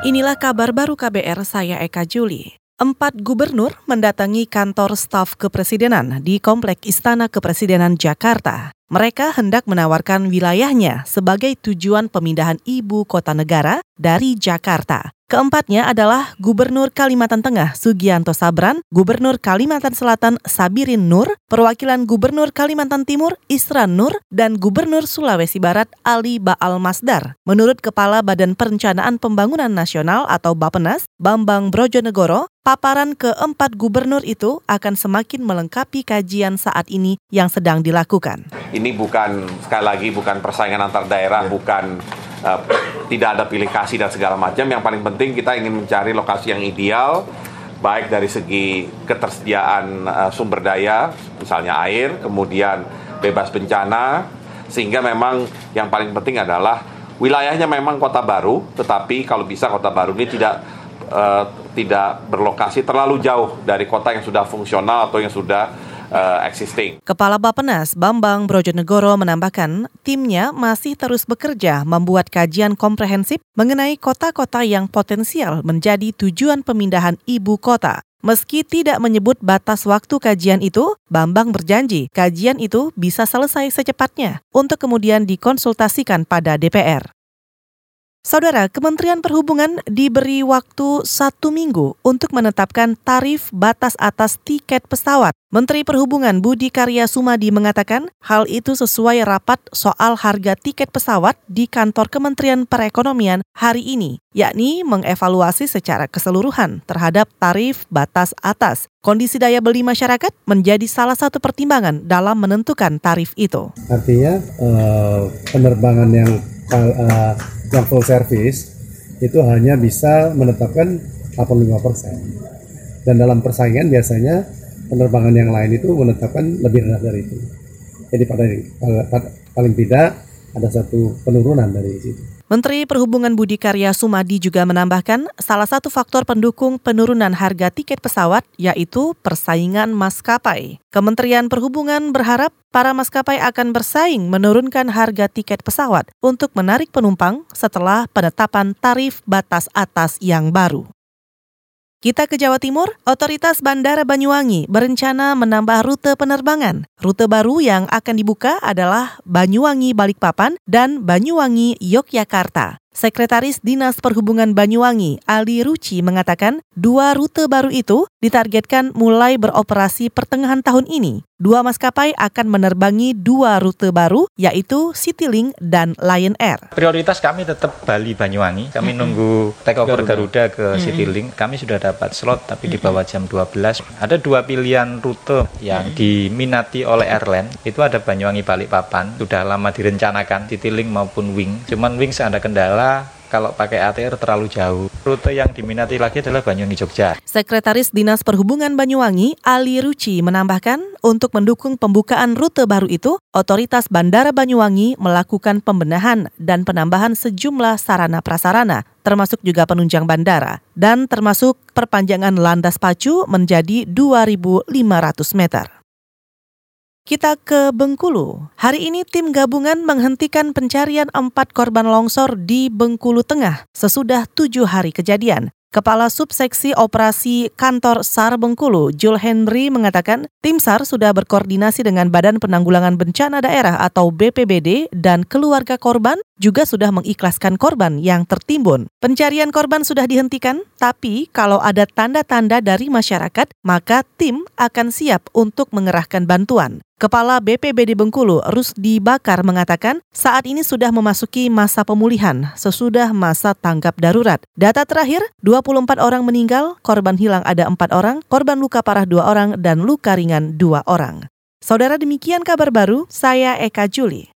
Inilah kabar baru KBR saya Eka Juli. Empat gubernur mendatangi kantor staf kepresidenan di Komplek Istana Kepresidenan Jakarta. Mereka hendak menawarkan wilayahnya sebagai tujuan pemindahan ibu kota negara dari Jakarta. Keempatnya adalah Gubernur Kalimantan Tengah Sugianto Sabran, Gubernur Kalimantan Selatan Sabirin Nur, Perwakilan Gubernur Kalimantan Timur Isran Nur, dan Gubernur Sulawesi Barat Ali Baal Masdar. Menurut Kepala Badan Perencanaan Pembangunan Nasional atau Bapenas, Bambang Brojonegoro, paparan keempat gubernur itu akan semakin melengkapi kajian saat ini yang sedang dilakukan. Ini bukan, sekali lagi, bukan persaingan antar daerah, bukan uh, tidak ada pilih kasih dan segala macam. Yang paling penting kita ingin mencari lokasi yang ideal, baik dari segi ketersediaan uh, sumber daya, misalnya air, kemudian bebas bencana, sehingga memang yang paling penting adalah wilayahnya memang kota baru, tetapi kalau bisa kota baru ini tidak uh, tidak berlokasi terlalu jauh dari kota yang sudah fungsional atau yang sudah uh, existing. Kepala Bapenas Bambang Brojonegoro menambahkan, timnya masih terus bekerja membuat kajian komprehensif mengenai kota-kota yang potensial menjadi tujuan pemindahan ibu kota. Meski tidak menyebut batas waktu kajian itu, Bambang berjanji kajian itu bisa selesai secepatnya untuk kemudian dikonsultasikan pada DPR. Saudara, Kementerian Perhubungan diberi waktu satu minggu untuk menetapkan tarif batas atas tiket pesawat. Menteri Perhubungan Budi Karya Sumadi mengatakan hal itu sesuai rapat soal harga tiket pesawat di kantor Kementerian Perekonomian hari ini, yakni mengevaluasi secara keseluruhan terhadap tarif batas atas. Kondisi daya beli masyarakat menjadi salah satu pertimbangan dalam menentukan tarif itu. Artinya uh, penerbangan yang uh, yang full service itu hanya bisa menetapkan 85%. Dan dalam persaingan biasanya penerbangan yang lain itu menetapkan lebih rendah dari itu. Jadi pada paling tidak ada satu penurunan dari situ. Menteri Perhubungan Budi Karya Sumadi juga menambahkan salah satu faktor pendukung penurunan harga tiket pesawat yaitu persaingan maskapai. Kementerian Perhubungan berharap para maskapai akan bersaing menurunkan harga tiket pesawat untuk menarik penumpang setelah penetapan tarif batas atas yang baru. Kita ke Jawa Timur, Otoritas Bandara Banyuwangi berencana menambah rute penerbangan. Rute baru yang akan dibuka adalah Banyuwangi Balikpapan dan Banyuwangi Yogyakarta. Sekretaris Dinas Perhubungan Banyuwangi, Ali Ruci, mengatakan dua rute baru itu ditargetkan mulai beroperasi pertengahan tahun ini. Dua maskapai akan menerbangi dua rute baru, yaitu Citylink dan Lion Air. Prioritas kami tetap Bali Banyuwangi. Kami nunggu takeover Garuda, ke Citylink. Kami sudah dapat slot, tapi di bawah jam 12. Ada dua pilihan rute yang diminati oleh airline. Itu ada Banyuwangi Balikpapan, sudah lama direncanakan, Citylink maupun Wing. Cuman Wing ada kendala kalau pakai ATR terlalu jauh. Rute yang diminati lagi adalah Banyuwangi Jogja. Sekretaris Dinas Perhubungan Banyuwangi, Ali Ruci, menambahkan untuk mendukung pembukaan rute baru itu, Otoritas Bandara Banyuwangi melakukan pembenahan dan penambahan sejumlah sarana prasarana, termasuk juga penunjang bandara, dan termasuk perpanjangan landas pacu menjadi 2.500 meter. Kita ke Bengkulu. Hari ini tim gabungan menghentikan pencarian empat korban longsor di Bengkulu Tengah sesudah tujuh hari kejadian. Kepala Subseksi Operasi Kantor SAR Bengkulu, Jul Henry mengatakan, tim SAR sudah berkoordinasi dengan Badan Penanggulangan Bencana Daerah atau BPBD dan keluarga korban juga sudah mengikhlaskan korban yang tertimbun. Pencarian korban sudah dihentikan, tapi kalau ada tanda-tanda dari masyarakat, maka tim akan siap untuk mengerahkan bantuan. Kepala BPBD Bengkulu, Rusdi Bakar mengatakan saat ini sudah memasuki masa pemulihan sesudah masa tanggap darurat. Data terakhir, 24 orang meninggal, korban hilang ada empat orang, korban luka parah dua orang, dan luka ringan dua orang. Saudara demikian kabar baru, saya Eka Juli.